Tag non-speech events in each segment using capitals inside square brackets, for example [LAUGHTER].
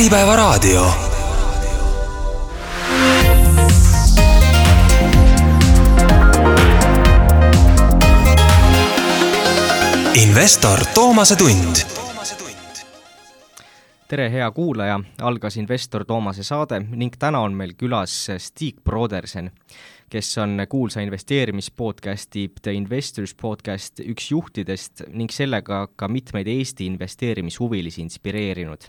Äripäevaraadio. investor Toomase tund tere, hea kuulaja, algas investor Toomase saade ning täna on meil külas Stig Brodersen, kes on kuulsa investeerimispodcasti The Investors podcast üks juhtidest ning sellega ka mitmeid Eesti investeerimishuvilisi inspireerinud.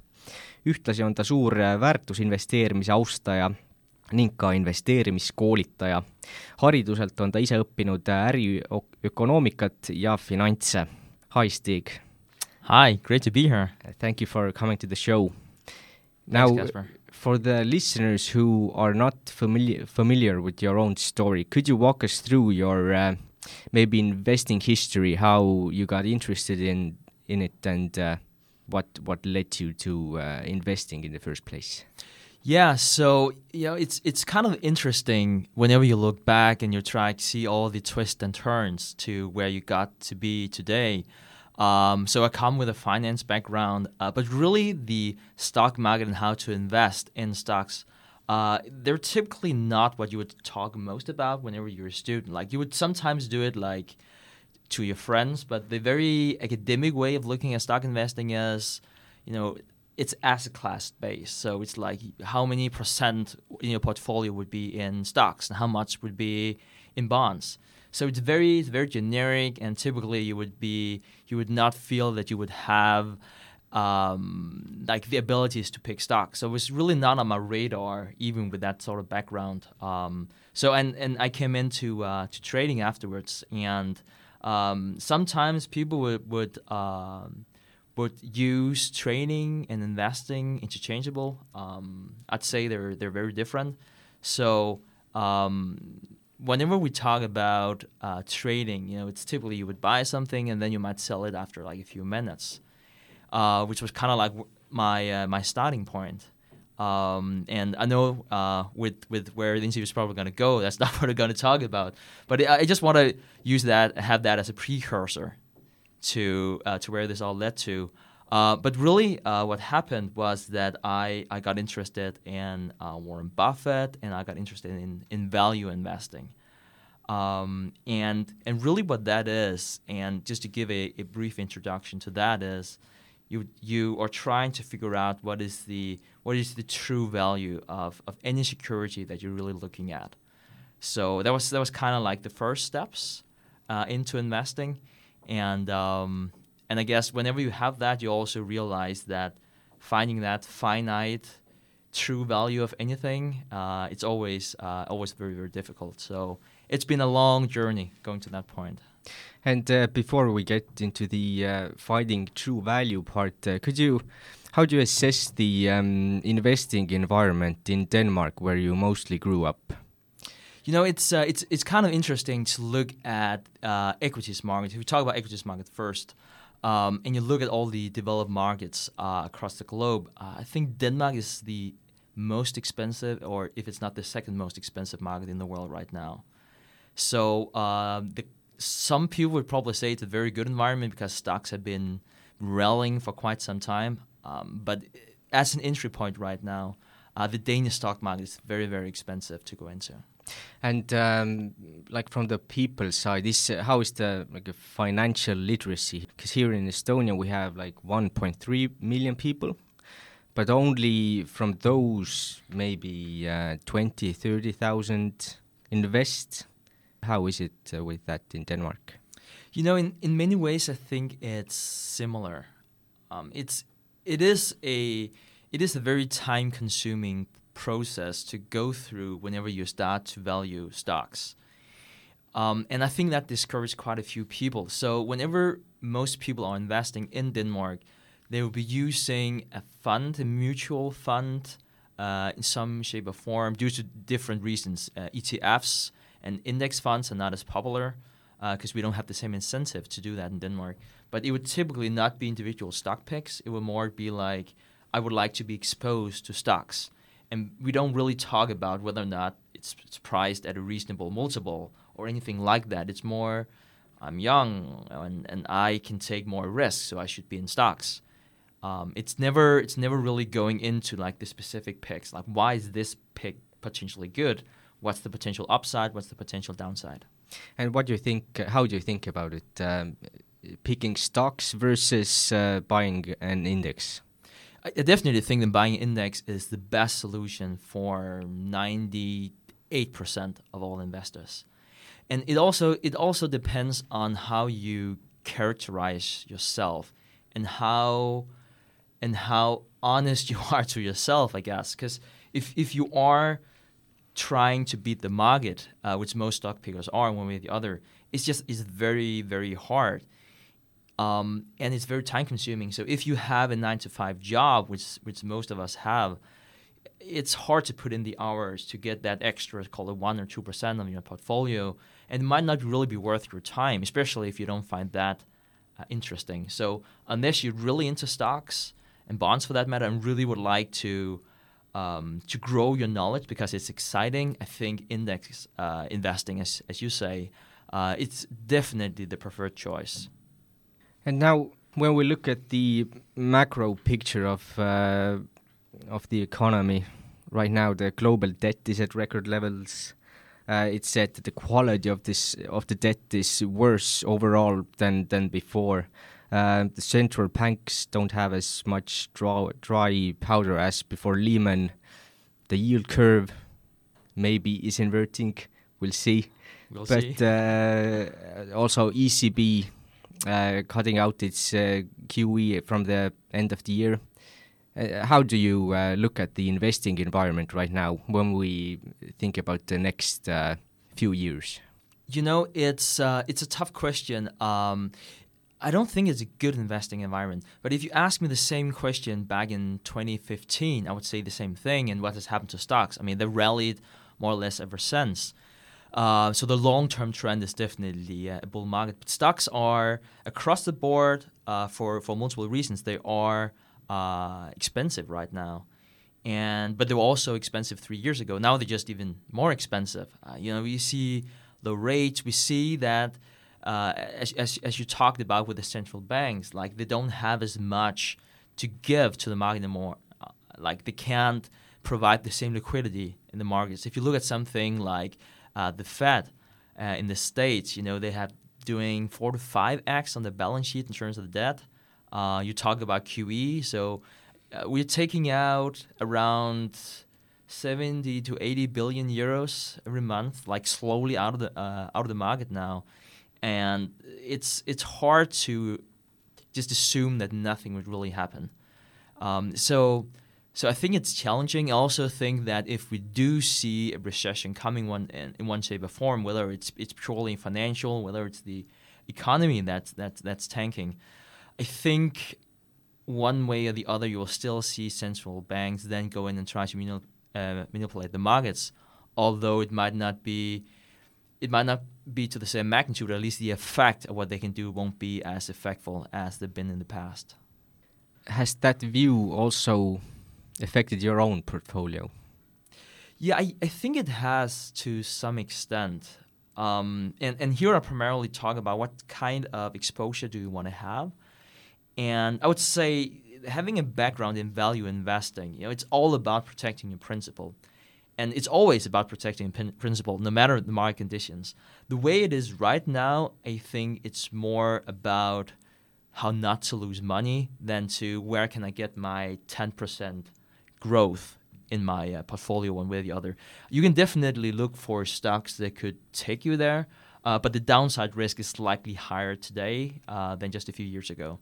Ühtlasi on ta suur väärtusinvesteerimise austaja ning ka investeerimiskoolitaja. hariduselt on ta ise õppinud äriökonoomikat ja finantse. Hi, Stig! Hi, great to be here. Thank you for coming to the show. Now, Thanks, for the listeners who are not familiar familiar with your own story, could you walk us through your uh, maybe investing history, how you got interested in in it, and uh, what what led you to uh, investing in the first place? Yeah, so you know it's it's kind of interesting whenever you look back and you try to see all the twists and turns to where you got to be today. Um, so I come with a finance background, uh, but really the stock market and how to invest in stocks, uh, they're typically not what you would talk most about whenever you're a student. Like you would sometimes do it like to your friends, but the very academic way of looking at stock investing is, you know, it's asset class based. So it's like how many percent in your portfolio would be in stocks and how much would be in bonds. So it's very very generic, and typically you would be you would not feel that you would have um, like the abilities to pick stocks. So it was really not on my radar, even with that sort of background. Um, so and and I came into uh, to trading afterwards, and um, sometimes people would would um, would use trading and investing interchangeable. Um, I'd say they're they're very different. So um, whenever we talk about uh, trading, you know, it's typically you would buy something and then you might sell it after like a few minutes, uh, which was kind of like my uh, my starting point. Um, and I know uh, with with where the interview is probably going to go, that's [LAUGHS] not what we're going to talk about. But I just want to use that, have that as a precursor to uh, to where this all led to. Uh, but really, uh, what happened was that I, I got interested in uh, Warren Buffett and I got interested in, in value investing. Um, and, and really, what that is, and just to give a, a brief introduction to that, is you, you are trying to figure out what is the, what is the true value of, of any security that you're really looking at. So that was, that was kind of like the first steps uh, into investing. And um, and I guess whenever you have that, you also realize that finding that finite, true value of anything, uh, it's always uh, always very very difficult. So it's been a long journey going to that point. And uh, before we get into the uh, finding true value part, uh, could you, how do you assess the um, investing environment in Denmark, where you mostly grew up? You know, it's uh, it's it's kind of interesting to look at equities market. If we talk about equities market first, um, and you look at all the developed markets uh, across the globe, uh, I think Denmark is the most expensive, or if it's not the second most expensive market in the world right now. So uh, the, some people would probably say it's a very good environment because stocks have been rallying for quite some time. Um, but as an entry point right now, uh, the Danish stock market is very, very expensive to go into. And um, like from the people side, is uh, how is the like financial literacy? Because here in Estonia we have like 1.3 million people, but only from those maybe uh, 20, 30,000 invest. How is it uh, with that in Denmark? You know, in, in many ways, I think it's similar. Um, it's it is a it is a very time consuming process to go through whenever you start to value stocks. Um, and I think that discourages quite a few people. So whenever most people are investing in Denmark, they will be using a fund, a mutual fund, uh, in some shape or form due to different reasons. Uh, ETFs and index funds are not as popular because uh, we don't have the same incentive to do that in Denmark. But it would typically not be individual stock picks. It would more be like, I would like to be exposed to stocks and we don't really talk about whether or not it's, it's priced at a reasonable multiple or anything like that. It's more, I'm young and, and I can take more risks, so I should be in stocks. Um, it's never it's never really going into like the specific picks. Like why is this pick potentially good? What's the potential upside? What's the potential downside? And what do you think? How do you think about it? Um, picking stocks versus uh, buying an index. I definitely think that buying an index is the best solution for ninety eight percent of all investors, and it also it also depends on how you characterize yourself and how and how honest [LAUGHS] you are to yourself, I guess. Because if if you are trying to beat the market, uh, which most stock pickers are one way or the other, it's just it's very very hard, um, and it's very time consuming. So if you have a nine to five job, which which most of us have, it's hard to put in the hours to get that extra, call it one or two percent of your portfolio, and it might not really be worth your time, especially if you don't find that uh, interesting. So unless you're really into stocks and bonds for that matter, and really would like to um, to grow your knowledge because it's exciting, I think index uh, investing, as as you say, uh, it's definitely the preferred choice. And now, when we look at the macro picture of uh, of the economy right now, the global debt is at record levels. Uh, it's said that the quality of this of the debt is worse overall than than before. Uh, the central banks don't have as much draw, dry powder as before Lehman. The yield curve maybe is inverting. We'll see. We'll but see. Uh, also ECB uh, cutting out its uh, QE from the end of the year. Uh, how do you uh, look at the investing environment right now when we think about the next uh, few years? You know, it's uh, it's a tough question. Um, I don't think it's a good investing environment. But if you ask me the same question back in 2015, I would say the same thing. And what has happened to stocks? I mean, they rallied more or less ever since. Uh, so the long-term trend is definitely a bull market. But stocks are across the board uh, for for multiple reasons. They are uh, expensive right now, and but they were also expensive three years ago. Now they're just even more expensive. Uh, you know, we see the rates. We see that uh, as, as as you talked about with the central banks, like they don't have as much to give to the market anymore. Uh, like they can't provide the same liquidity in the markets. If you look at something like uh, the Fed uh, in the states, you know, they have doing four to five x on the balance sheet in terms of the debt. You talk about QE, so we're taking out around 70 to 80 billion euros every month, like slowly out of the out of the market now, and it's it's hard to just assume that nothing would really happen. Um, so so I think it's challenging. I also think that if we do see a recession coming one in, in one shape or form, whether it's it's purely financial, whether it's the economy that's that's that's tanking, I think one way or the other you will still see central banks then go in and try to uh, manipulate the markets, although it might not be it might not be to the same magnitude. At least the effect of what they can do won't be as effectful as they've been in the past. Has that view also affected your own portfolio? Yeah, I, I think it has to some extent. Um, and, and here I primarily talk about what kind of exposure do you want to have. And I would say having a background in value investing, you know, it's all about protecting your principal. And it's always about protecting pin- principal, no matter the market conditions. The way it is right now, I think it's more about how not to lose money than to where can I get my 10% growth in my uh, portfolio one way or the other. You can definitely look for stocks that could take you there, uh, but the downside risk is slightly higher today uh, than just a few years ago.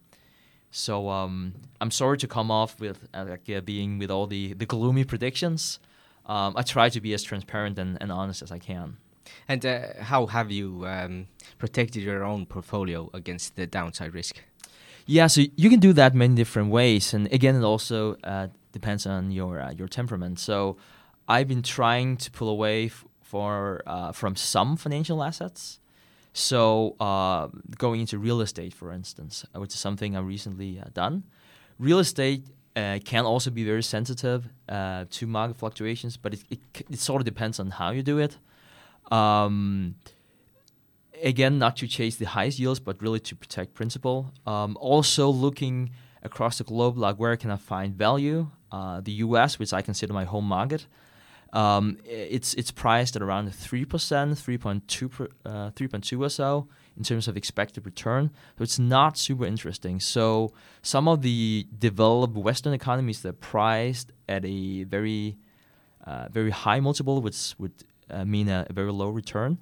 So um, I'm sorry to come off with uh, like uh, being with all the, the gloomy predictions. Um, I try to be as transparent and, and honest as I can. And uh, how have you um, protected your own portfolio against the downside risk? Yeah, so you can do that many different ways, and again, it also uh, depends on your uh, your temperament. So, I've been trying to pull away f- for uh, from some financial assets. So, uh, going into real estate, for instance, which is something I've recently uh, done. Real estate can also be very sensitive to market fluctuations, but it, it, it sort of depends on how you do it. Um, again, not to chase the highest yields, but really to protect principal. Um, also looking across the globe, like where can I find value? Uh, the U.S., which I consider my home market, um, it's it's priced at around three percent, three point two, uh, three point two or so in terms of expected return. So it's not super interesting. So some of the developed Western economies that are priced at a very uh, very high multiple, which would uh, mean a, a, very low return.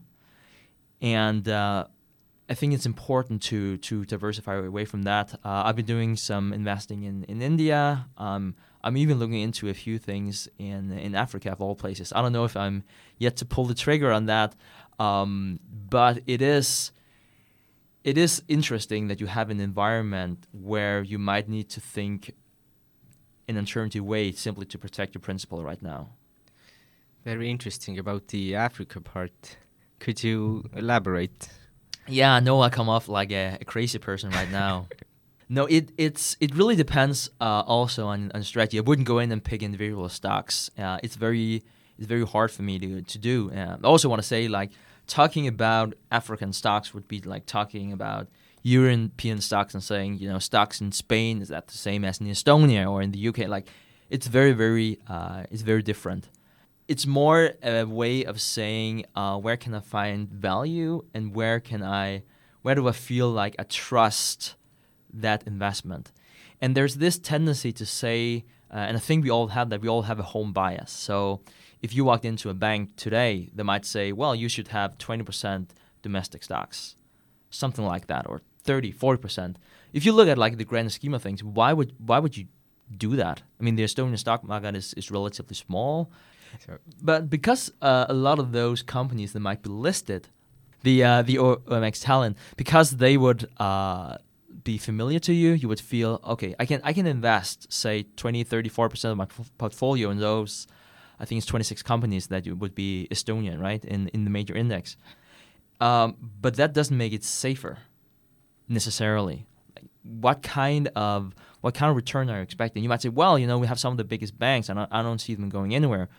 And uh, I think it's important to to diversify away from that. Uh, I've been doing some investing in in India. Um, I'm even looking into a few things in in Africa of all places. I don't know if I'm yet to pull the trigger on that, um, but it is it is interesting that you have an environment where you might need to think in an alternative way simply to protect your principal right now. Very interesting about the Africa part. Could you elaborate? Yeah, I know I come off like a, a crazy person right now. [LAUGHS] no, it it's it really depends uh, also on, on strategy. I wouldn't go in and pick individual stocks. Uh, it's very it's very hard for me to to do. Uh, I also want to say like talking about African stocks would be like talking about European stocks and saying you know stocks in Spain is that the same as in Estonia or in the UK. Like it's very very uh, it's very different it's more a way of saying uh, where can I find value and where can I, where do I feel like I trust that investment. And there's this tendency to say, uh, and I think we all have that, we all have a home bias. So if you walked into a bank today, they might say, well, you should have 20% domestic stocks, something like that, or 30, 40%. If you look at like the grand scheme of things, why would why would you do that? I mean, the Estonian stock market is, is relatively small. So, but because uh, a lot of those companies that might be listed, the uh, the OMX Tallinn, because they would uh, be familiar to you, you would feel okay. I can I can invest say 20, 30, 40 percent of my portfolio in those. I think it's 26 companies that would be Estonian, right, in in the major index. Um, but that doesn't make it safer necessarily. What kind of what kind of return are you expecting? You might say, well, you know, we have some of the biggest banks, and I, I don't see them going anywhere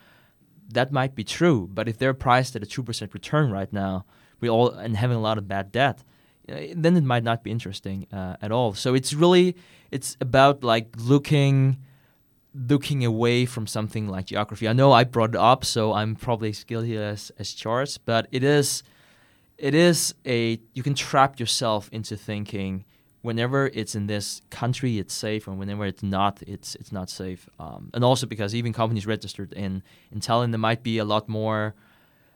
that might be true, but if they're priced at a two percent return right now, we all and having a lot of bad debt, then it might not be interesting uh, at all. So it's really it's about like looking looking away from something like geography. I know I brought it up, so I'm probably as guilty as as charts, but it is it is a you can trap yourself into thinking whenever it's in this country, it's safe, and whenever it's not, it's it's not safe. Um, and also because even companies registered in in Tallinn, there might be a lot more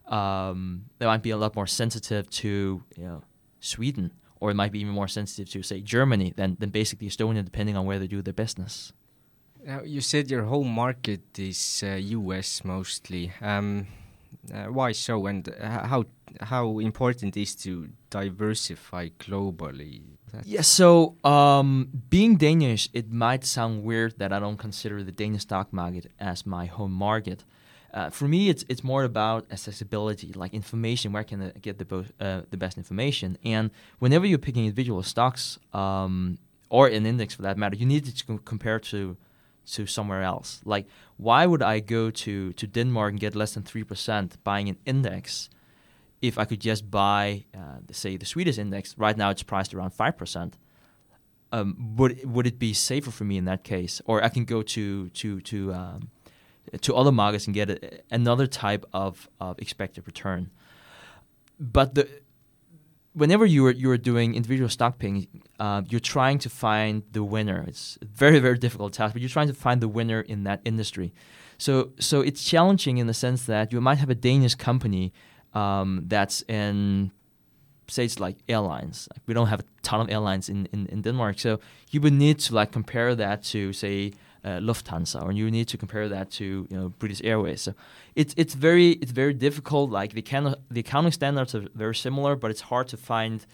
um, they might be a lot more sensitive to you know Sweden, or it might be even more sensitive to say Germany than than basically Estonia, depending on where they do their business. Now you said your home market is uh, U.S. mostly. Um, uh, why so, and how how important is to diversify globally? That's yeah, so um, being Danish, it might sound weird that I don't consider the Danish stock market as my home market. Uh, for me, it's it's more about accessibility, like information. Where can I get the bo- uh, the best information? And whenever you're picking individual stocks um, or an index for that matter, you need to compare to to somewhere else. Like, why would I go to to Denmark and get less than three percent buying an index? if I could just buy, uh, say, the Swedish index, right now it's priced around 5%. Um, would would it be safer for me in that case, or I can go to to to um, to other markets and get a, another type of, of expected return? But the whenever you are you are doing individual stock picking, uh, you're trying to find the winner. It's a very very difficult task, but you're trying to find the winner in that industry. So so it's challenging in the sense that you might have a Danish company um, that's in say it's like airlines. Like we don't have a ton of airlines in, in, in Denmark, so you would need to like compare that to say uh, Lufthansa, or you need to compare that to you know British Airways. So it's it's very it's very difficult. Like the can the accounting standards are very similar, but it's hard to find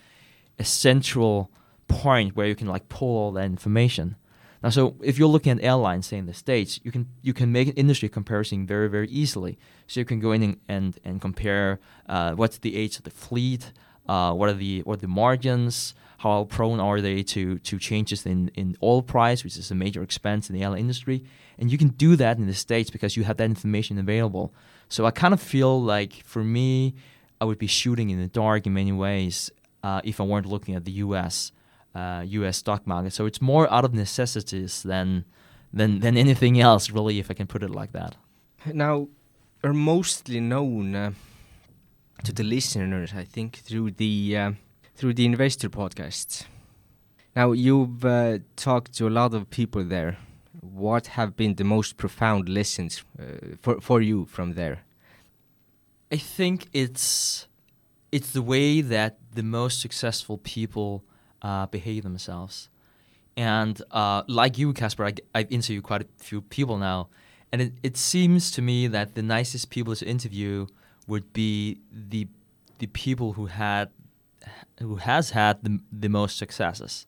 a central point where you can like pull all that information. Now, so if you're looking at airlines, say in the states, you can you can make an industry comparison very very easily. So you can go in and and, and compare uh, what's the age of the fleet, uh, what are the what are the margins, how prone are they to to changes in in oil price, which is a major expense in the airline industry, and you can do that in the states because you have that information available. So I kind of feel like for me, I would be shooting in the dark in many ways uh, if I weren't looking at the U.S. uh, U.S. stock market. So it's more out of necessities than than than anything else, really, if I can put it like that. Now, are mostly known uh, to the listeners, I think, through the uh, through the investor podcast. Now, you've uh, talked to a lot of people there. What have been the most profound lessons uh, for for you from there? I think it's it's the way that the most successful people uh, behave themselves. And uh, like you, Casper, I, I've interviewed quite a few people now, and it, it seems to me that the nicest people to interview would be the the people who had who has had the, the most successes.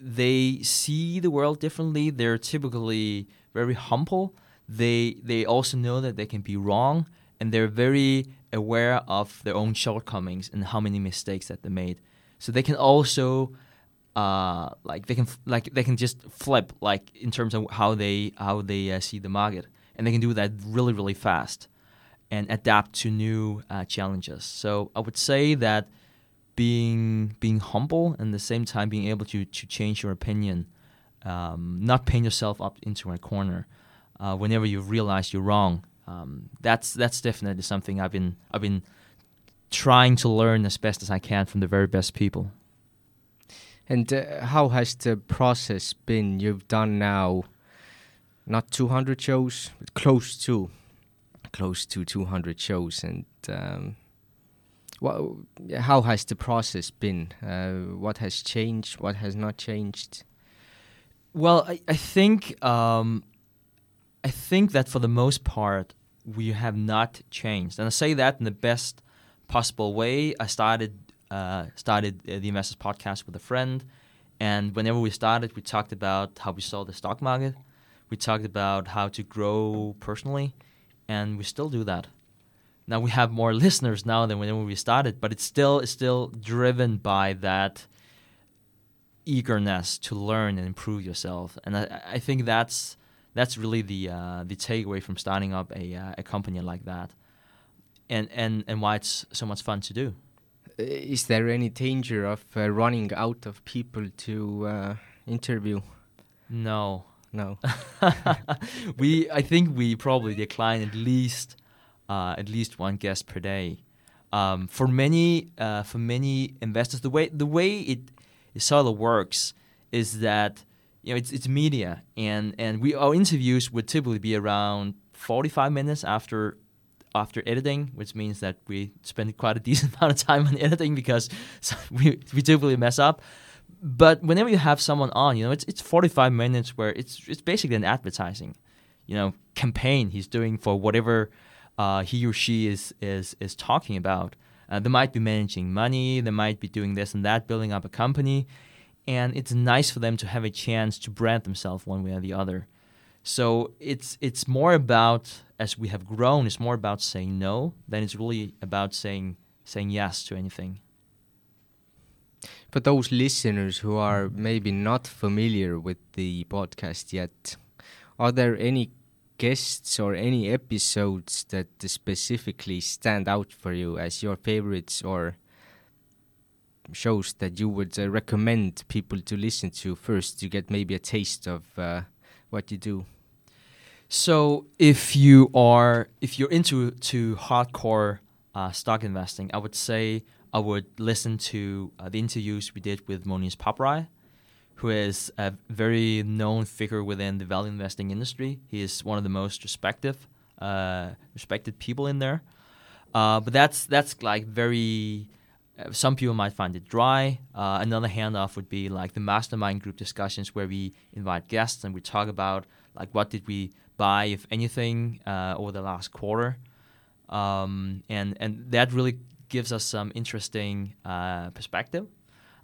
They see the world differently. They're typically very humble. They they also know that they can be wrong, and they're very aware of their own shortcomings and how many mistakes that they made. So they can also uh, like they can like they can just flip like in terms of how they how they uh, see the market, and they can do that really really fast and adapt to new uh, challenges. So I would say that being being humble and the same time being able to to change your opinion, um, not paint yourself up into a corner uh, whenever you realize you're wrong. Um, that's that's definitely something I've been I've been trying to learn as best as I can from the very best people. And uh, how has the process been? You've done now not 200 shows, but close to, close to 200 shows. And um, what, how has the process been? Uh, what has changed? What has not changed? Well, I, I think um, I think that for the most part we have not changed, and I say that in the best possible way. I started uh, started uh, the Investors Podcast with a friend, and whenever we started, we talked about how we saw the stock market. We talked about how to grow personally, and we still do that. Now we have more listeners now than when we started, but it's still it's still driven by that eagerness to learn and improve yourself, and I, I think that's that's really the uh, the takeaway from starting up a uh, a company like that, and and and why it's so much fun to do. Uh, is there any danger of uh, running out of people to uh, interview? No. No. [LAUGHS] we I think we probably decline at least uh, at least one guest per day. Um, for many uh, for many investors, the way the way it, it sort of works is that you know it's it's media and and we our interviews would typically be around 45 minutes after after editing, which means that we spend quite a [LAUGHS] decent amount of time on editing because [LAUGHS] we, we typically mess up. But whenever you have someone on, you know, it's it's 45 minutes where it's it's basically an advertising, you know, campaign he's doing for whatever uh, he or she is is is talking about. Uh, they might be managing money, they might be doing this and that, building up a company, and it's nice for them to have a chance to brand themselves one way or the other. So it's it's more about as we have grown, it's more about saying no than it's really about saying saying yes to anything. For those listeners who are maybe not familiar with the podcast yet, are there any guests or any episodes that specifically stand out for you as your favorites or shows that you would uh, recommend people to listen to first to get maybe a taste of uh, what you do? So if you are if you're into to hardcore uh, stock investing, I would say I would listen to uh, the interviews we did with Mohnish Pabrai, who is a very known figure within the value investing industry. He is one of the most respected uh, respected people in there. Uh, but that's that's like very. Uh, some people might find it dry. Uh, another handoff would be like the mastermind group discussions where we invite guests and we talk about like what did we buy, if anything, uh, over the last quarter, um, and and that really gives us some interesting perspective.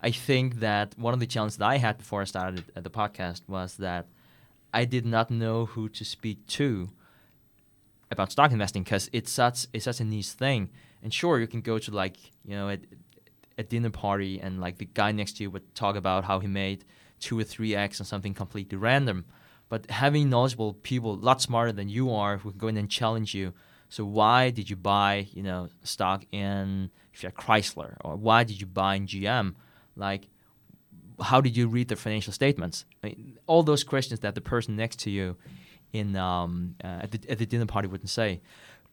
I think that one of the challenges that I had before I started uh, the podcast was that I did not know who to speak to about stock investing because it's such it's such a niche thing. And sure, you can go to like you know a, a dinner party and like the guy next to you would talk about how he made two or three x on something completely random. But having knowledgeable people, a lot smarter than you are, who can go in and challenge you. So why did you buy, you know, stock in Fiat Chrysler, or why did you buy in GM? Like, how did you read the financial statements? I mean, all those questions that the person next to you in um, uh, at, the, at the dinner party wouldn't say.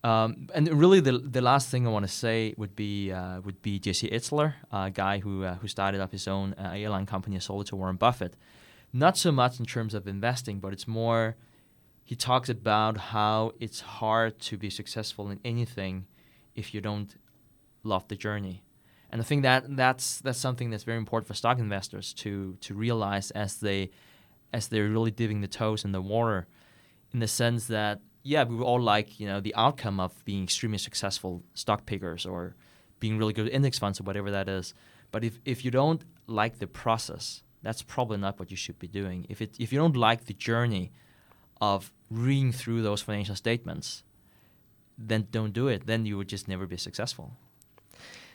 Um, and really, the the last thing I want to say would be uh, would be Jesse Itzler, a guy who uh, who started up his own uh, airline company and sold it to Warren Buffett. Not so much in terms of investing, but it's more. He talks about how it's hard to be successful in anything if you don't love the journey. And I think that that's that's something that's very important for stock investors to to realize as they as they're really dipping the toes in the water, in the sense that yeah, we all like you know the outcome of being extremely successful stock pickers or being really good index funds or whatever that is. But if if you don't like the process, that's probably not what you should be doing. If it if you don't like the journey of reading through those financial statements, then don't do it. Then you would just never be successful.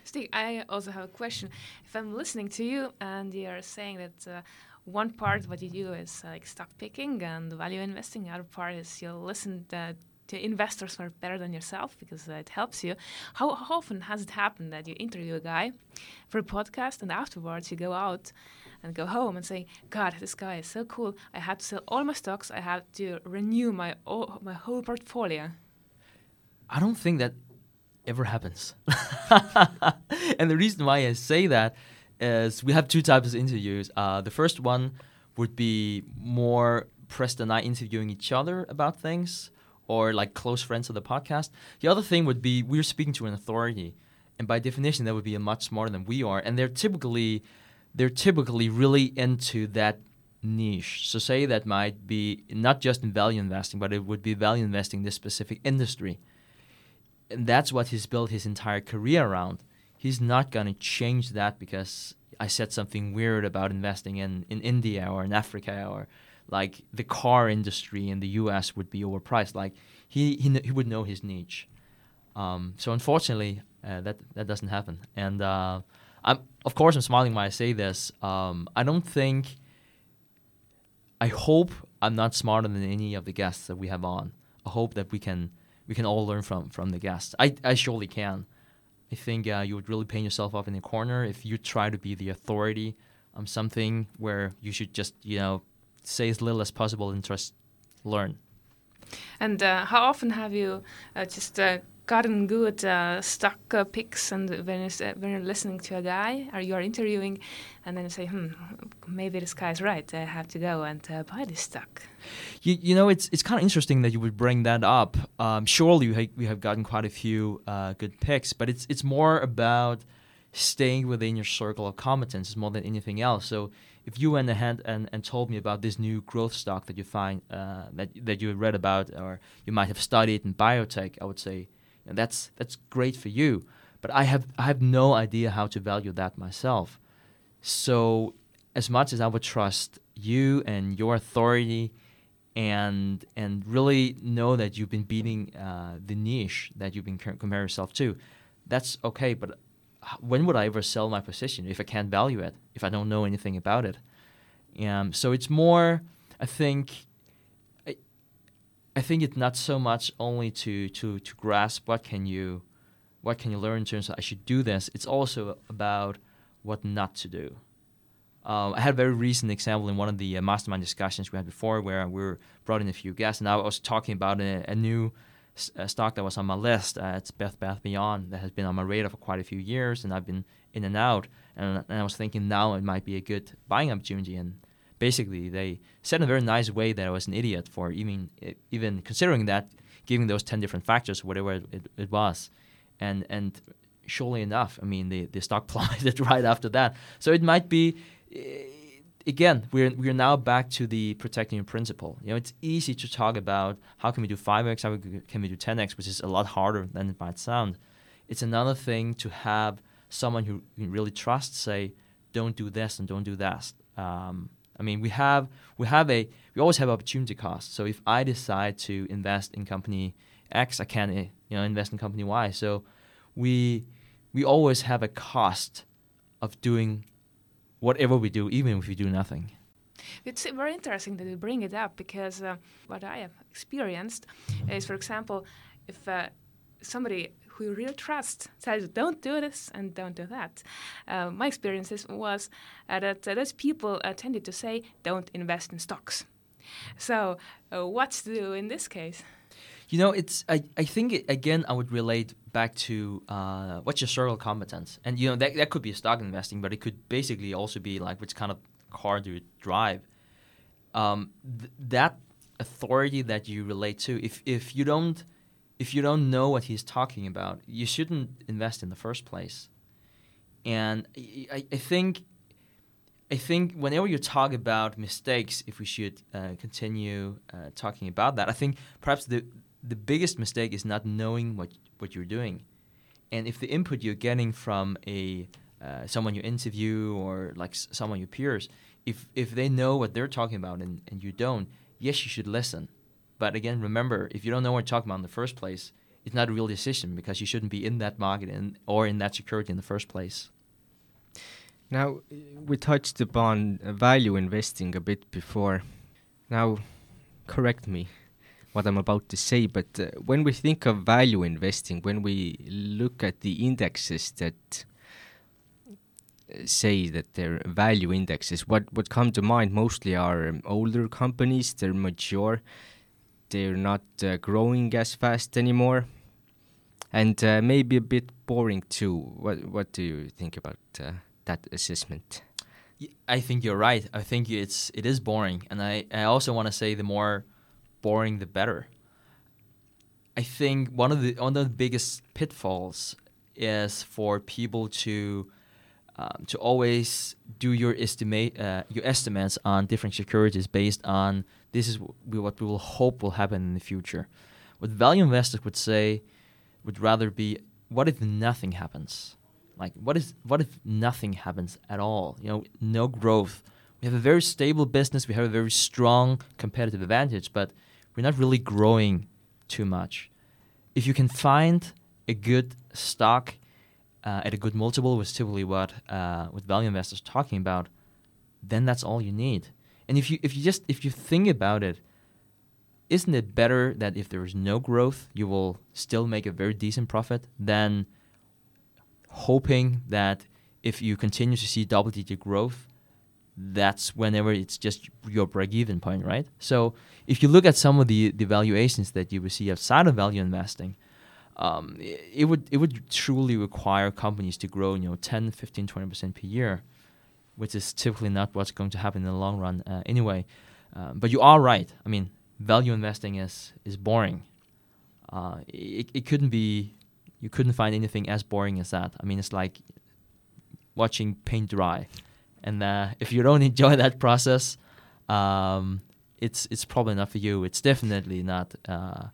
Stig, I also have a question. If I'm listening to you and you're saying that uh, one part what you do is uh, like stock picking and value investing, the other part is you listen uh, to investors who are better than yourself because uh, it helps you. How, how, often has it happened that you interview a guy for a podcast and afterwards you go out and go home and say, God, this guy is so cool. I had to sell all my stocks. I had to renew my my whole portfolio. I don't think that ever happens. [LAUGHS] and the reason why I say that is we have two types of interviews. Uh, the first one would be more Preston and I interviewing each other about things or like close friends of the podcast. The other thing would be we're speaking to an authority. And by definition, that would be a much smarter than we are. And they're typically they're typically really into that niche. So say that might be not just in value investing, but it would be value investing in this specific industry and that's what he's built his entire career around. He's not going to change that because I said something weird about investing in, in India or in Africa or like the car industry in the U.S. would be overpriced. Like he he, he would know his niche. Um, so unfortunately, uh, that that doesn't happen. And uh, I'm of course I'm smiling when I say this. Um, I don't think. I hope I'm not smarter than any of the guests that we have on. I hope that we can we can all learn from from the guests. I, I surely can. I think uh, you would really paint yourself up in a corner if you try to be the authority on something where you should just you know say as little as possible and just learn. And uh, how often have you uh, just uh, gotten good uh, stock uh, picks and when, uh, when you're listening to a guy or you're interviewing and then you say hmm maybe this guy's right i have to go and uh, buy this stock you, you know it's it's kind of interesting that you would bring that up. Um, surely you ha- we have gotten quite a few uh, good picks but it's it's more about staying within your circle of competence more than anything else. So if you went ahead and, and told me about this new growth stock that you find uh, that, that you read about or you might have studied in biotech i would say and that's that's great for you. But I have I have no idea how to value that myself. So as much as I would trust you and your authority, and and really know that you've been beating uh, the niche that you've been comparing yourself to, that's okay. But when would I ever sell my position if I can't value it? If I don't know anything about it? Um, so it's more, I think, I think it's not so much only to to to grasp what can you what can you learn in terms of I should do this. It's also about what not to do. Um, I had a very recent example in one of the uh, mastermind discussions we had before, where we were brought in a few guests, and I was talking about a, a new uh, stock that was on my list. Uh, it's Bed Bath Beyond that has been on my radar for quite a few years, and I've been in and out. And, and I was thinking now it might be a good buying opportunity, and basically they said in a very nice way that I was an idiot for even even considering that, giving those ten different factors, whatever it, it was, and and surely enough, I mean the the stock [LAUGHS] plummeted right after that. So it might be. Eh, again, we're we're now back to the protecting your principle. You know, it's easy to talk about how can we do 5x, how can we do 10x, which is a lot harder than it might sound. It's another thing to have someone who you really trust say, don't do this and don't do that. Um, I mean, we have we have a we always have opportunity cost. So if I decide to invest in company X, I can eh, you know invest in company Y. So we we always have a cost of doing whatever we do, even if we do nothing. It's very interesting that you bring it up because uh, what I have experienced is, for example, if uh, somebody who really trust says, don't do this and don't do that. Uh, my experiences was uh, that uh, those people uh, tended to say, don't invest in stocks. So, uh, what to do in this case? You know, it's I, I think it, again I would relate back to uh, what's your circle competence, and you know that that could be stock investing, but it could basically also be like which kind of car do you drive. Um, th- that authority that you relate to, if if you don't if you don't know what he's talking about, you shouldn't invest in the first place. And I, I think I think whenever you talk about mistakes, if we should uh, continue uh, talking about that, I think perhaps the the biggest mistake is not knowing what what you're doing, and if the input you're getting from a uh, someone you interview or like s- someone your peers, if if they know what they're talking about and, and you don't, yes, you should listen. But again, remember, if you don't know what you're talking about in the first place, it's not a real decision because you shouldn't be in that market in, or in that security in the first place. Now, we touched upon value investing a bit before. Now, correct me what I'm about to say, but uh, when we think of value investing, when we look at the indexes that uh, say that they're value indexes, what what come to mind mostly are um, older companies. They're mature. They're not uh, growing as fast anymore, and uh, maybe a bit boring too. What what do you think about uh, that assessment? I think you're right. I think it's it is boring, and I, I also want to say the more boring the better. I think one of the one of the biggest pitfalls is for people to um, to always do your estimate uh, your estimates on different securities based on this is w- what we will hope will happen in the future. What value investors would say would rather be what if nothing happens? Like what is what if nothing happens at all? You know, no growth. We have a very stable business. We have a very strong competitive advantage, but we're not really growing too much. If you can find a good stock uh, at a good multiple, is typically what uh, value investors talking about, then that's all you need. And if you if you just if you think about it, isn't it better that if there is no growth, you will still make a very decent profit than hoping that if you continue to see double digit growth, that's whenever it's just your break even point, right? So if you look at some of the, the valuations that you will see outside of value investing, um, it, it would it would truly require companies to grow, you know, 10, 15, 20% per year, which is typically not what's going to happen in the long run uh, anyway. Um, but you are right. I mean, value investing is is boring. Uh, it, it couldn't be you couldn't find anything as boring as that. I mean, it's like watching paint dry, and uh, if you don't [LAUGHS] enjoy that process, um, it's it's probably not for you. It's definitely not uh,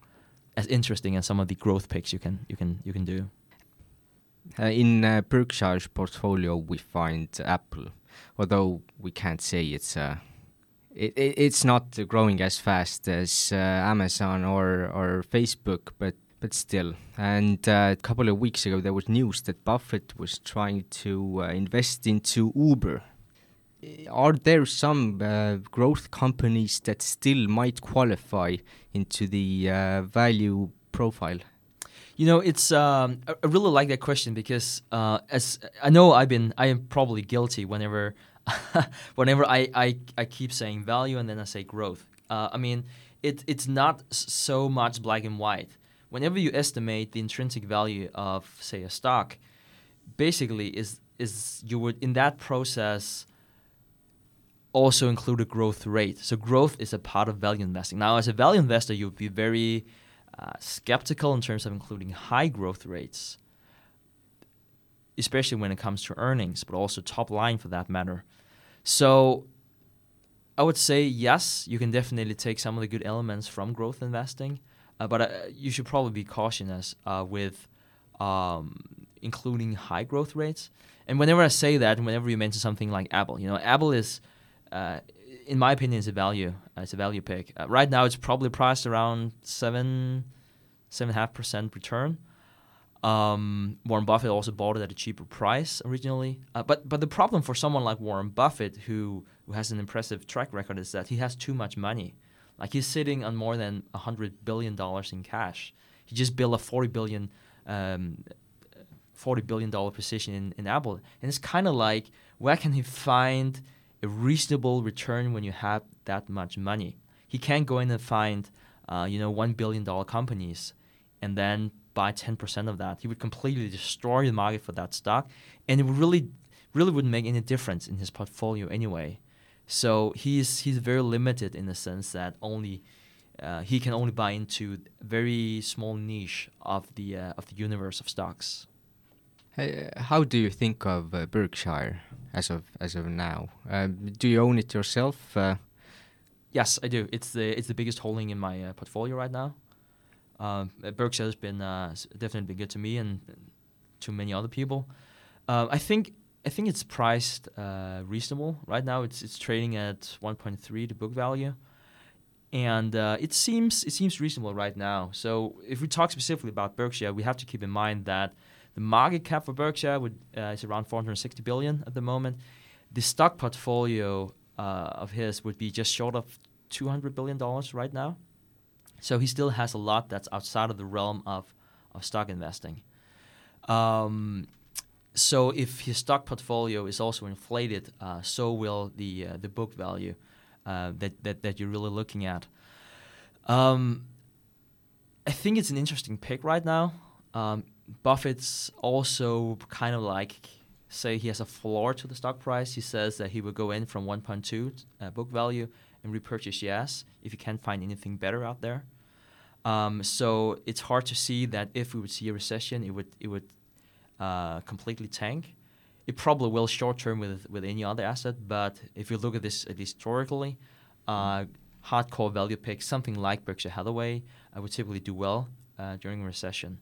as interesting as some of the growth picks you can you can you can do. Uh, in uh, Berkshire's portfolio, we find Apple, although we can't say it's uh, it, it, it's not growing as fast as uh, Amazon or or Facebook, but but still. And uh, a couple of weeks ago, there was news that Buffett was trying to uh, invest into Uber. Are there some uh, growth companies that still might qualify into the uh, value profile? You know, it's um, I I really like that question because uh, as I know, I've been I am probably guilty whenever [LAUGHS] whenever I, I I keep saying value and then I say growth. Uh, I mean, it it's not so much black and white. Whenever you estimate the intrinsic value of say a stock, basically is is you would in that process also include a growth rate. So growth is a part of value investing. Now, as a value investor, you would be very uh, skeptical in terms of including high growth rates, especially when it comes to earnings, but also top line for that matter. So I would say yes, you can definitely take some of the good elements from growth investing, uh, but uh, you should probably be cautious uh, with um, including high growth rates. And whenever I say that, whenever you mention something like Apple, you know, Apple is, uh, in my opinion, is a value. Uh, it's a value pick. Uh, right now, it's probably priced around seven, seven and a half percent return. Um, Warren Buffett also bought it at a cheaper price originally. Uh, but but the problem for someone like Warren Buffett, who who has an impressive track record, is that he has too much money. Like he's sitting on more than hundred billion dollars in cash. He just built a forty billion um, forty billion dollar position in, in Apple, and it's kind of like where can he find a reasonable return when you have that much money? He can't go in and find, uh, you know, one billion dollar companies, and then buy ten percent of that. He would completely destroy the market for that stock, and it would really, really wouldn't make any difference in his portfolio anyway. So he's he's very limited in the sense that only uh, he can only buy into very small niche of the uh, of the universe of stocks. Hey, how do you think of uh, Berkshire as of as of now? Um, do you own it yourself? Uh, Yes, I do. It's the it's the biggest holding in my uh, portfolio right now. Um, uh, Berkshire has been uh, definitely been good to me and to many other people. Uh, I think I think it's priced uh, reasonable right now. It's it's trading at 1.3 to book value, and uh, it seems it seems reasonable right now. So if we talk specifically about Berkshire, we have to keep in mind that the market cap for Berkshire would, uh, is around 460 billion at the moment. The stock portfolio uh, of his would be just short of 200 billion dollars right now. So he still has a lot that's outside of the realm of, of stock investing. Um, so if his stock portfolio is also inflated, uh, so will the uh, the book value uh, that, that that you're really looking at. Um, I think it's an interesting pick right now. Um, Buffett's also kind of like say he has a floor to the stock price. He says that he will go in from 1.2 uh, book value and repurchase yes if he can't find anything better out there. Um, so it's hard to see that if we would see a recession, it would it would uh, completely tank. It probably will short term with with any other asset, but if you look at this at historically, uh, hardcore value picks, something like Berkshire Hathaway, uh, would typically do well uh, during a recession.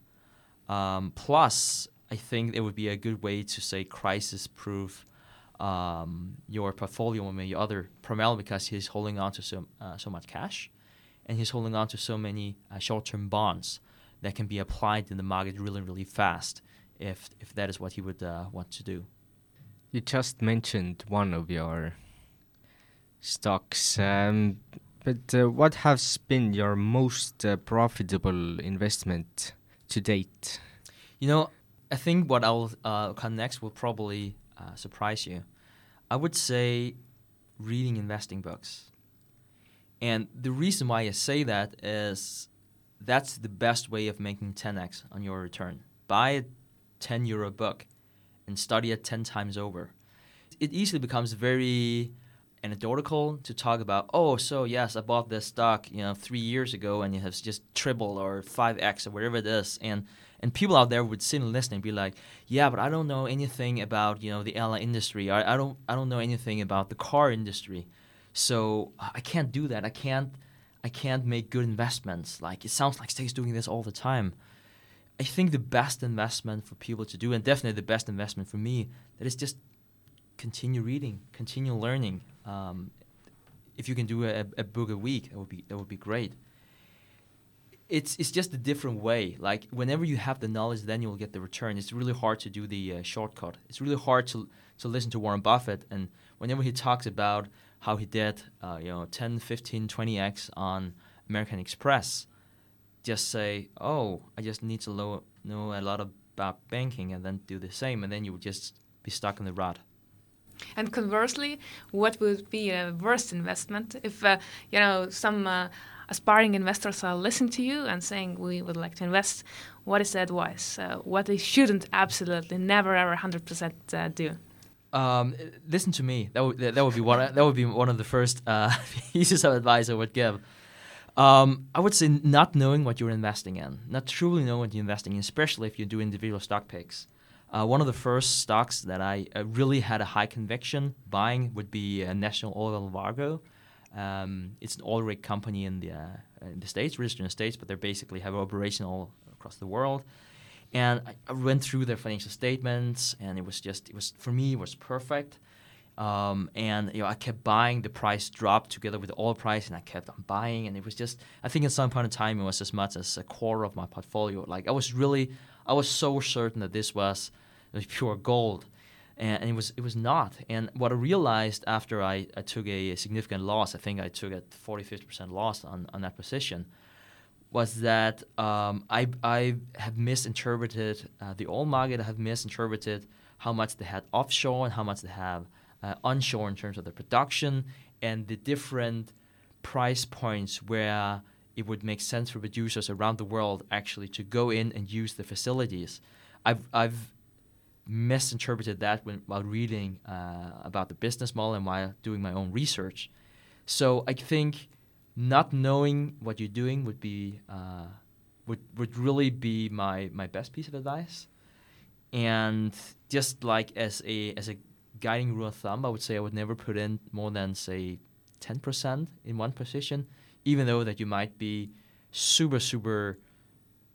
Um, plus, I think it would be a good way to say crisis-proof um, your portfolio or maybe other, primarily because he's holding on to so uh, so much cash, and he's holding on to so many uh, short-term bonds that can be applied in the market really really fast if if that is what he would uh, want to do. you just mentioned one of your stocks, um, but uh, what has been your most uh, profitable investment to date? You know, I think what I'll uh, come next will probably uh, surprise you. I would say reading investing books. And the reason why I say that is that's the best way of making 10x on your return. Buy a 10 euro book and study it 10 times over. It easily becomes very anecdotal to talk about, oh, so yes, I bought this stock, you know, three years ago and it has just tripled or 5x or whatever it is. And and people out there would sit and listen and be like, yeah, but I don't know anything about, you know, the airline industry. I, I don't I don't know anything about the car industry. So I can't do that. I can't I can't make good investments. Like it sounds like Stig's doing this all the time. I think the best investment for people to do, and definitely the best investment for me, that is just continue reading, continue learning. Um, if you can do a, a book a week, that would be that would be great. It's it's just a different way. Like whenever you have the knowledge, then you will get the return. It's really hard to do the uh, shortcut. It's really hard to to listen to Warren Buffett, and whenever he talks about how he did, uh, you know, 10, 15, 20x on American Express, just say, oh, I just need to know a lot about banking and then do the same, and then you would just be stuck in the rut. And conversely, what would be a worst investment if uh, you know some uh, aspiring investors are listening to you and saying we would like to invest? What is the advice? Uh, what they shouldn't absolutely never ever hundred percent uh, do? Um, listen to me. That would that would be one that would be one of the first uh, [LAUGHS] pieces of advice I would give. Um, I would say not knowing what you're investing in, not truly knowing what you're investing in, especially if you do individual stock picks. Uh, one of the first stocks that I uh, really had a high conviction buying would be uh, National Oilwell Varco. Um, it's an oil rig company in the uh, in the states, registered in the states, but they basically have operation all across the world. And I, I went through their financial statements, and it was just it was for me it was perfect. Um, and you know, I kept buying. The price dropped together with the oil price, and I kept on buying. And it was just, I think, at some point in time, it was as much as a quarter of my portfolio. Like I was really, I was so certain that this was, pure gold, and, it was, it was not. And what I realized after I, I took a, a significant loss, I think I took a 40, 50 percent loss on, on that position, was that um, I, I have misinterpreted uh, the oil market. I have misinterpreted how much they had offshore and how much they have uh, onshore in terms of the production and the different price points where it would make sense for producers around the world actually to go in and use the facilities. I've, I've misinterpreted that when, while reading uh, about the business model and while doing my own research. So I think not knowing what you're doing would be uh, would would really be my my best piece of advice. And just like as a as a guiding rule of thumb, I would say I would never put in more than say ten percent in one position, even though that you might be super super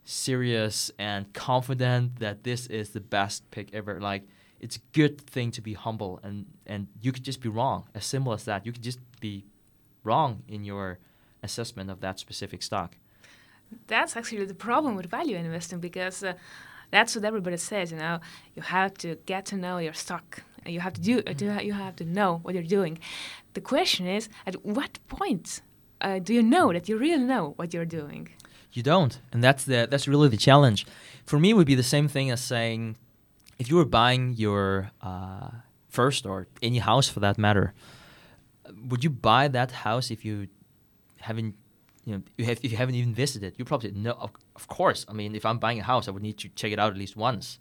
serious and confident that this is the best pick ever. Like it's a good thing to be humble and and you could just be wrong. As simple as that. You could just be wrong in your assessment of that specific stock. That's actually the problem with value investing because uh, that's what everybody says. You know, you have to get to know your stock. And you have to do. You have to know what you're doing. The question is, at what point uh, do you know that you really know what you're doing? You don't, and that's the that's really the challenge. For me, it would be the same thing as saying, if you were buying your uh, first or any house for that matter, would you buy that house if you haven't you know you have if you haven't even visited you probably no of, of, course i mean if i'm buying a house i would need to check it out at least once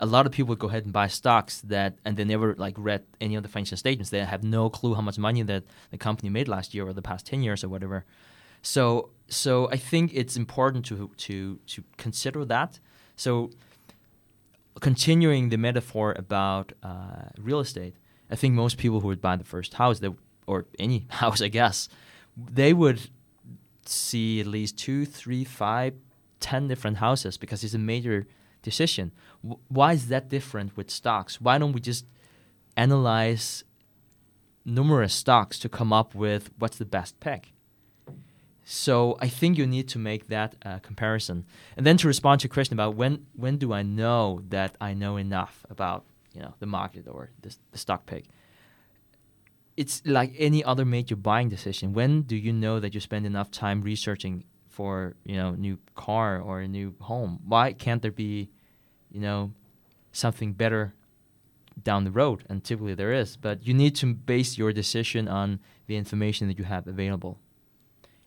a lot of people go ahead and buy stocks that and they never like read any of the financial statements. They have no clue how much money that the company made last year or the past 10 years or whatever. So so i think it's important to to to consider that. So continuing the metaphor about uh, real estate i think most people who would buy the first house they, or any [LAUGHS] house i guess they would see at least two, three, five, ten different houses because it's a major decision. W- why is that different with stocks? Why don't we just analyze numerous stocks to come up with what's the best pick? So I think you need to make that uh, comparison, and then to respond to your question about when when do I know that I know enough about you know the market or the, the stock pick it's like any other major buying decision. When do you know that you spend enough time researching for you know new car or a new home? Why can't there be, you know, something better down the road? And typically there is, but you need to base your decision on the information that you have available.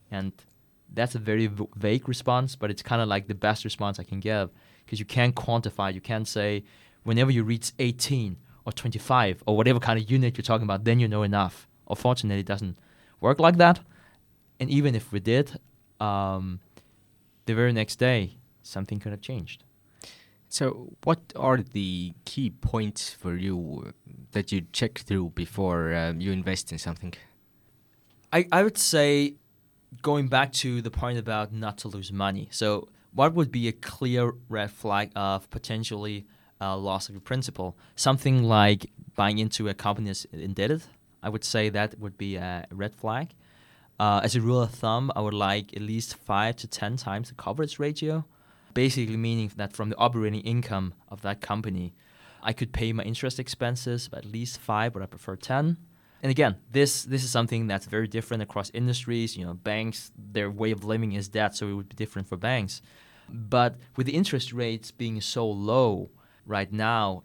And that's a very v- vague response, but it's kind of like the best response I can give because you can't quantify. You can't say whenever you reach 18 or 25 or whatever kind of unit you're talking about, then you know enough. Unfortunately, it doesn't work like that. And even if we did, um, the very next day, something could have changed. So, what are the key points for you that you check through before um, you invest in something? I, I would say, going back to the point about not to lose money. So, what would be a clear red flag of potentially uh, loss of your principal. Something like buying into a company that's indebted, I would say that would be a red flag. Uh, as a rule of thumb, I would like at least five to ten times the coverage ratio, basically meaning that from the operating income of that company, I could pay my interest expenses at least five, but I prefer ten. And again, this this is something that's very different across industries. You know, banks, their way of living is that, so it would be different for banks. But with the interest rates being so low, right now,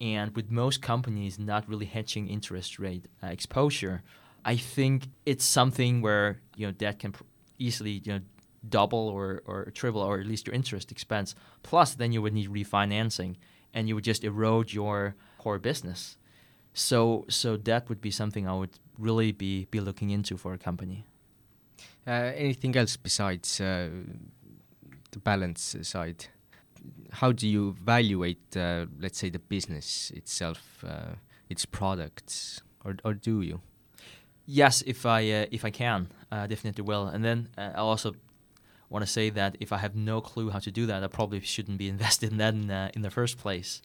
and with most companies not really hedging interest rate uh, exposure, I think it's something where you know debt can pr- easily you know double or, or triple or at least your interest expense. Plus, then you would need refinancing, and you would just erode your core business. So, so that would be something I would really be be looking into for a company. Uh, anything else besides uh, the balance side? how do you evaluate, uh, let's say, the business itself, uh, its products, or or do you? Yes, if I uh, if I can, uh, definitely will. And then uh, I also want to say that if I have no clue how to do that, I probably shouldn't be [LAUGHS] invested in that in, uh, in the first place.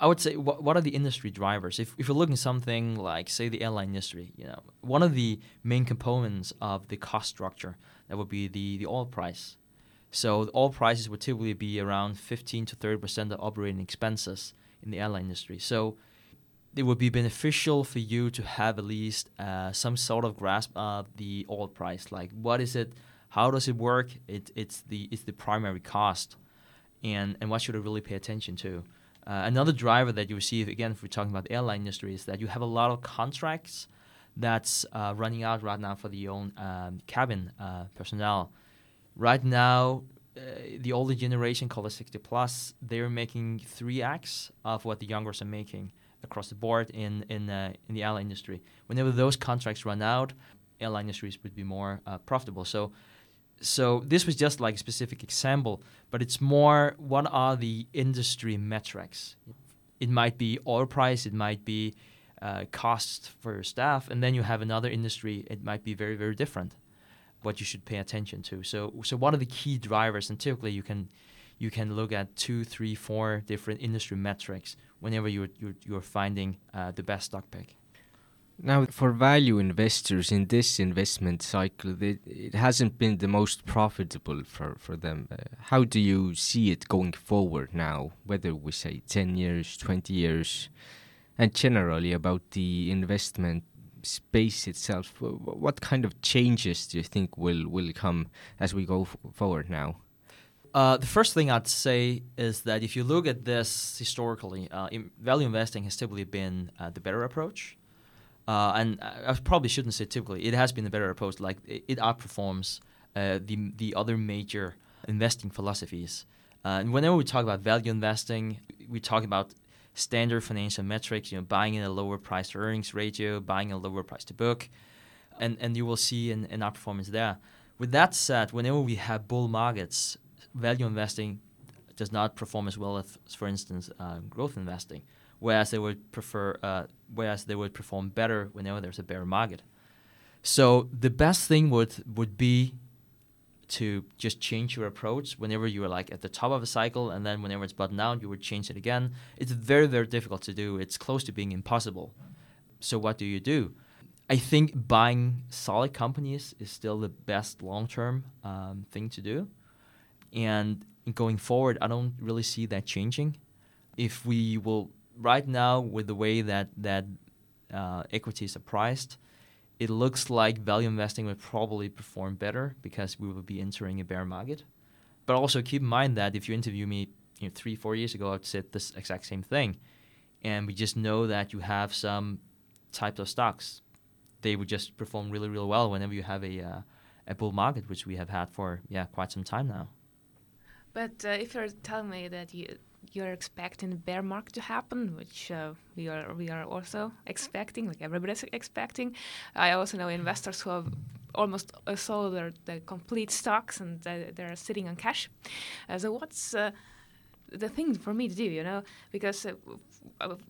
I would say, wh- what are the industry drivers? If, if you're looking something like, say, the airline industry, you know, one of the main components of the cost structure that would be the, the oil price. So the oil prices would typically be around 15 to 30 percent of operating expenses in the airline industry. So it would be beneficial for you to have at least uh, some sort of grasp of the oil price. Like, what is it? How does it work? It, it's the it's the primary cost, and and what should I really pay attention to? Uh, another driver that you see, again, if we're talking about the airline industry, is that you have a lot of contracts that's uh, running out right now for the own um, cabin uh, personnel. Right now, uh, the older generation, called the 60 plus, they're making 3x of what the youngers are making across the board in in uh, in the airline industry. Whenever those contracts run out, airline industries would be more uh, profitable. So so this was just like a specific example, but it's more what are the industry metrics? It might be oil price, it might be uh, costs for your staff, and then you have another industry. It might be very very different. What you should pay attention to. So so what are the key drivers? And typically you can you can look at two, three, four different industry metrics whenever you're you're, you're finding uh, the best stock pick. Now, for value investors in this investment cycle, it, it hasn't been the most profitable for, for them. Uh, how do you see it going forward now, whether we say 10 years, 20 years, and generally about the investment space itself? What kind of changes do you think will, will come as we go forward now? Uh, the first thing I'd say is that if you look at this historically, uh, in value investing has typically been uh, the better approach. Uh, and I probably shouldn't say typically. It has been a better approach. Like it, it outperforms uh, the the other major investing philosophies. Uh, and whenever we talk about value investing, we talk about standard financial metrics. You know, buying in a lower price to earnings ratio, buying a lower price to book, and and you will see an, an outperformance there. With that said, whenever we have bull markets, value investing does not perform as well as, for instance, uh, growth investing whereas they would prefer, uh, whereas they would perform better whenever there's a bear market. So the best thing would would be to just change your approach whenever you are like at the top of a cycle, and then whenever it's bottomed out, you would change it again. It's very very difficult to do. It's close to being impossible. So what do you do? I think buying solid companies is still the best long term um, thing to do, and going forward, I don't really see that changing. If we will right now, with the way that that uh, equities are priced, it looks like value investing would probably perform better because we will be entering a bear market. But also keep in mind that if you interview me, you know, three, four years ago, I'd said this exact same thing, and we just know that you have some types of stocks, they would just perform really, really well whenever you have a uh, a bull market, which we have had for yeah quite some time now. But uh, if you're telling me that you you're expecting a bear market to happen, which uh, we are we are also expecting, like everybody's expecting. I also know investors who have almost uh, sold their, their complete stocks and uh, they're sitting on cash. Uh, so what's uh, the thing for me to do, you know, because uh,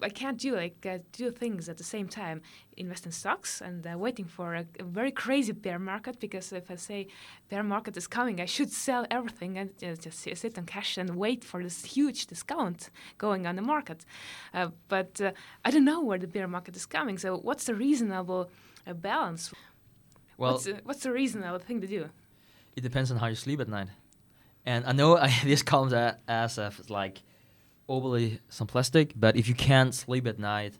I can't do like uh, two things at the same time: invest in stocks and uh, waiting for a, a, very crazy bear market. Because if I say bear market is coming, I should sell everything and uh, just sit on cash and wait for this huge discount going on the market. Uh, but uh, I don't know where the bear market is coming. So what's the reasonable balance? Well, what's, what's the reasonable thing to do? It depends on how you sleep at night. And I know I, [LAUGHS] this comes as if like overly simplistic, but if you can't sleep at night,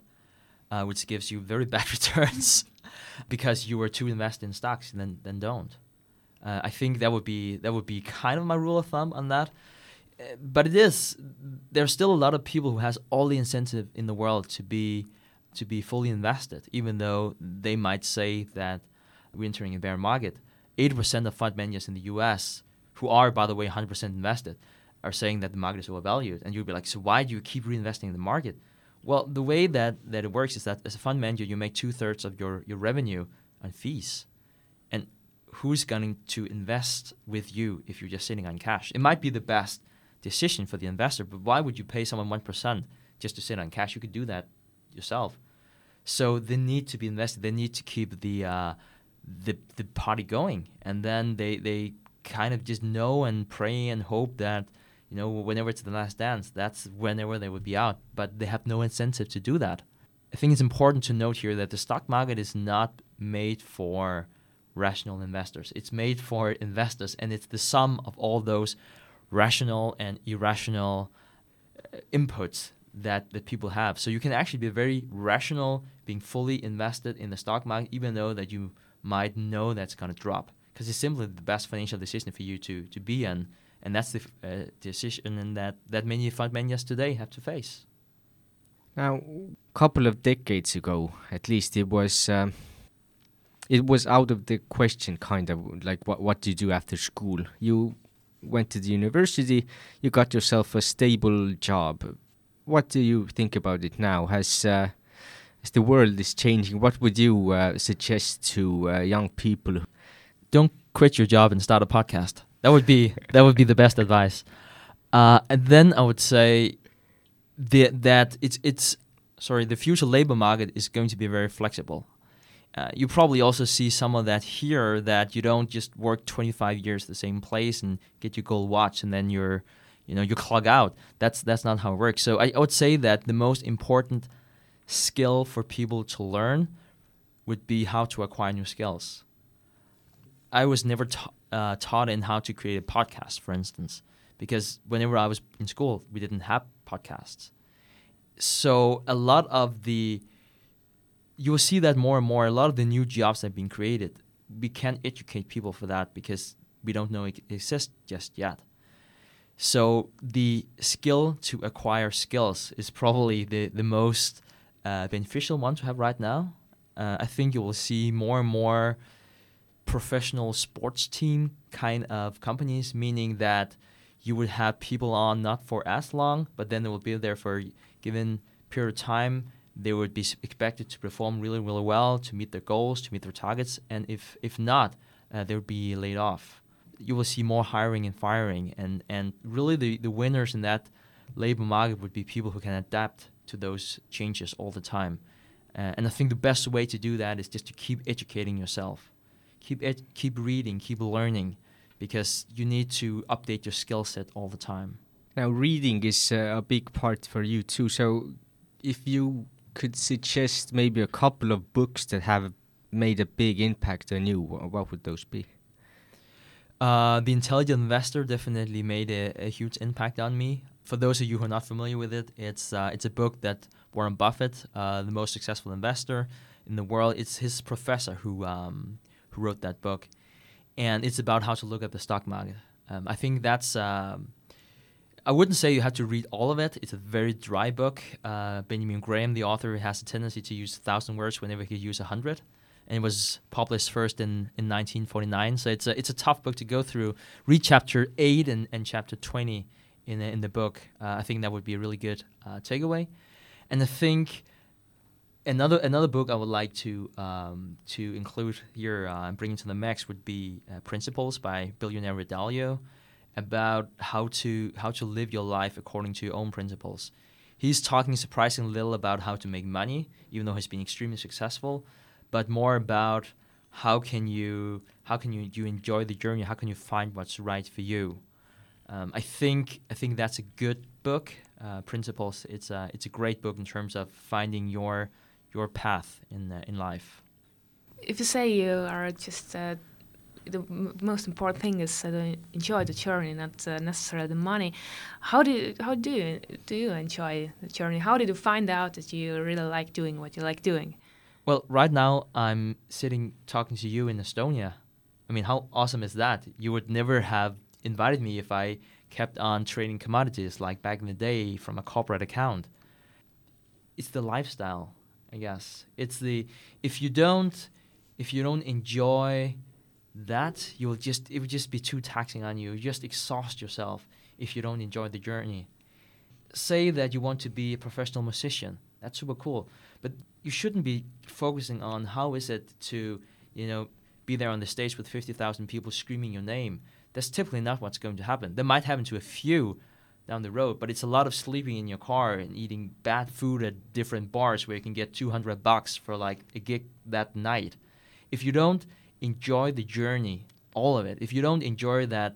uh, which gives you very bad [LAUGHS] returns because you were too invested in stocks, then then don't. Uh, I think that would be that would be kind of my rule of thumb on that. Uh, but it is there's still a lot of people who has all the incentive in the world to be to be fully invested, even though they might say that we're entering a bear market. Eight percent of fund managers in the U.S who are, by the way, 100% invested, are saying that the market is overvalued. And you'll be like, so why do you keep reinvesting in the market? Well, the way that, that it works is that as a fund manager, you make two thirds of your, your revenue on fees. And who's going to invest with you if you're just sitting on cash? It might be the best decision for the investor, but why would you pay someone 1% just to sit on cash? You could do that yourself. So they need to be invested. They need to keep the uh, the the party going, and then they they kind of just know and pray and hope that you know whenever it's the last dance that's whenever they would be out. But they have no incentive to do that. I think it's important to note here that the stock market is not made for rational investors. It's made for investors and it's the sum of all those rational and irrational uh, inputs that, that people have. So you can actually be very rational being fully invested in the stock market even though that you might know that's going to drop. Because it's simply the best financial decision for you to to be in, and that's the uh, decision that that many fund managers today have to face. Now, a couple of decades ago, at least, it was um, it was out of the question, kind of like what what do you do after school? You went to the university, you got yourself a stable job. What do you think about it now? Has uh, as the world is changing, what would you uh, suggest to uh, young people? Don't quit your job and start a podcast. That would be that would be the best advice. Uh, and then I would say the, that it's it's sorry the future labor market is going to be very flexible. Uh, you probably also see some of that here that you don't just work 25 years the same place and get your gold watch and then you're you know you clog out. That's that's not how it works. So I, I would say that the most important skill for people to learn would be how to acquire new skills. I was never ta- uh, taught in how to create a podcast, for instance, because whenever I was in school, we didn't have podcasts. So a lot of the you will see that more and more. A lot of the new jobs that have been created, we can't educate people for that because we don't know it exists just yet. So the skill to acquire skills is probably the the most uh, beneficial one to have right now. Uh, I think you will see more and more professional sports team kind of companies, meaning that you would have people on not for as long, but then they will be there for a given period of time. They would be expected to perform really, really well to meet their goals, to meet their targets, and if if not, uh, they would be laid off. You will see more hiring and firing, and and really the the winners in that labor market would be people who can adapt to those changes all the time. Uh, and I think the best way to do that is just to keep educating yourself, keep ed- keep reading, keep learning, because you need to update your skill set all the time. Now, reading is uh, a big part for you too. So, if you could suggest maybe a couple of books that have made a big impact on you, what would those be? Uh, the Intelligent Investor definitely made a, a, huge impact on me. For those of you who are not familiar with it, it's uh, it's a book that Warren Buffett, uh, the most successful investor in the world, it's his professor who um, who wrote that book, and it's about how to look at the stock market. Um, I think that's. Um, I wouldn't say you have to read all of it. It's a very dry book. Uh, Benjamin Graham, the author, has a tendency to use a thousand words whenever he uses a hundred and it was published first in, in 1949. So it's a it's a tough book to go through. Read chapter eight and, and chapter 20 in the, in the book. Uh, I think that would be a really good uh, takeaway. And I think another another book I would like to um, to include here uh, and bring into the mix would be uh, Principles by billionaire Dalio about how to how to live your life according to your own principles. He's talking surprisingly little about how to make money, even though he's been extremely successful but more about how can you how can you, you enjoy the journey? How can you find what's right for you? Um, I think I think that's a good book. Uh, Principles. It's a it's a great book in terms of finding your your path in uh, in life. If you say you are just uh, the most important thing is to enjoy the journey, not uh, necessarily the money. How do you, how do you do you enjoy the journey? How did you find out that you really like doing what you like doing? Well, right now I'm sitting talking to you in Estonia. I mean, how awesome is that? You would never have invited me if I kept on trading commodities like back in the day from a corporate account. It's the lifestyle, I guess. It's the if you don't if you don't enjoy that, you will just it would just be too taxing on you. You just exhaust yourself if you don't enjoy the journey. Say that you want to be a professional musician. That's super cool. But you shouldn't be focusing on how is it to, you know, be there on the stage with 50,000 people screaming your name. That's typically not what's going to happen. That might happen to a few down the road, but it's a lot of sleeping in your car and eating bad food at different bars where you can get 200 bucks for like a gig that night. If you don't enjoy the journey, all of it, if you don't enjoy that,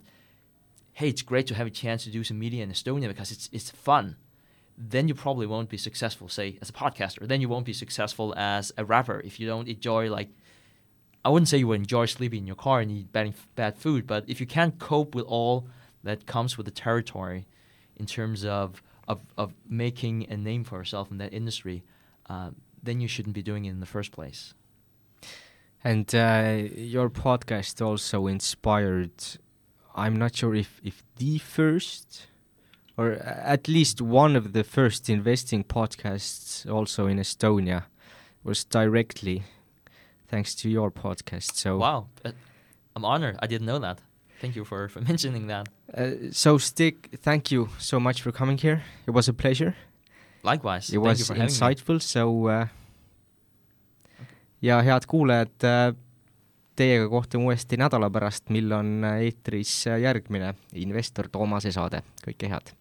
hey, it's great to have a chance to do some media in Estonia because it's it's fun then you probably won't be successful, say, as a podcaster. Then you won't be successful as a rapper if you don't enjoy, like, I wouldn't say you would enjoy sleeping in your car and eat bad, bad food, but if you can't cope with all that comes with the territory in terms of, of, of making a name for yourself in that industry, uh, then you shouldn't be doing it in the first place. And uh, your podcast also inspired, I'm not sure if, if the first, or at least one of the first investing podcasts also in Estonia was directly thanks to your podcast. So Wow, uh, I'm honored. I didn't know that. Thank you for, for [LAUGHS] mentioning that. Uh, so Stig, thank you so much for coming here. It was a pleasure. Likewise. It Thank was insightful, so uh, ja head kuulajad uh,, teiega kohtume uuesti nädala pärast, mil on äh, eetris äh, järgmine investor Toomase saade, kõike head!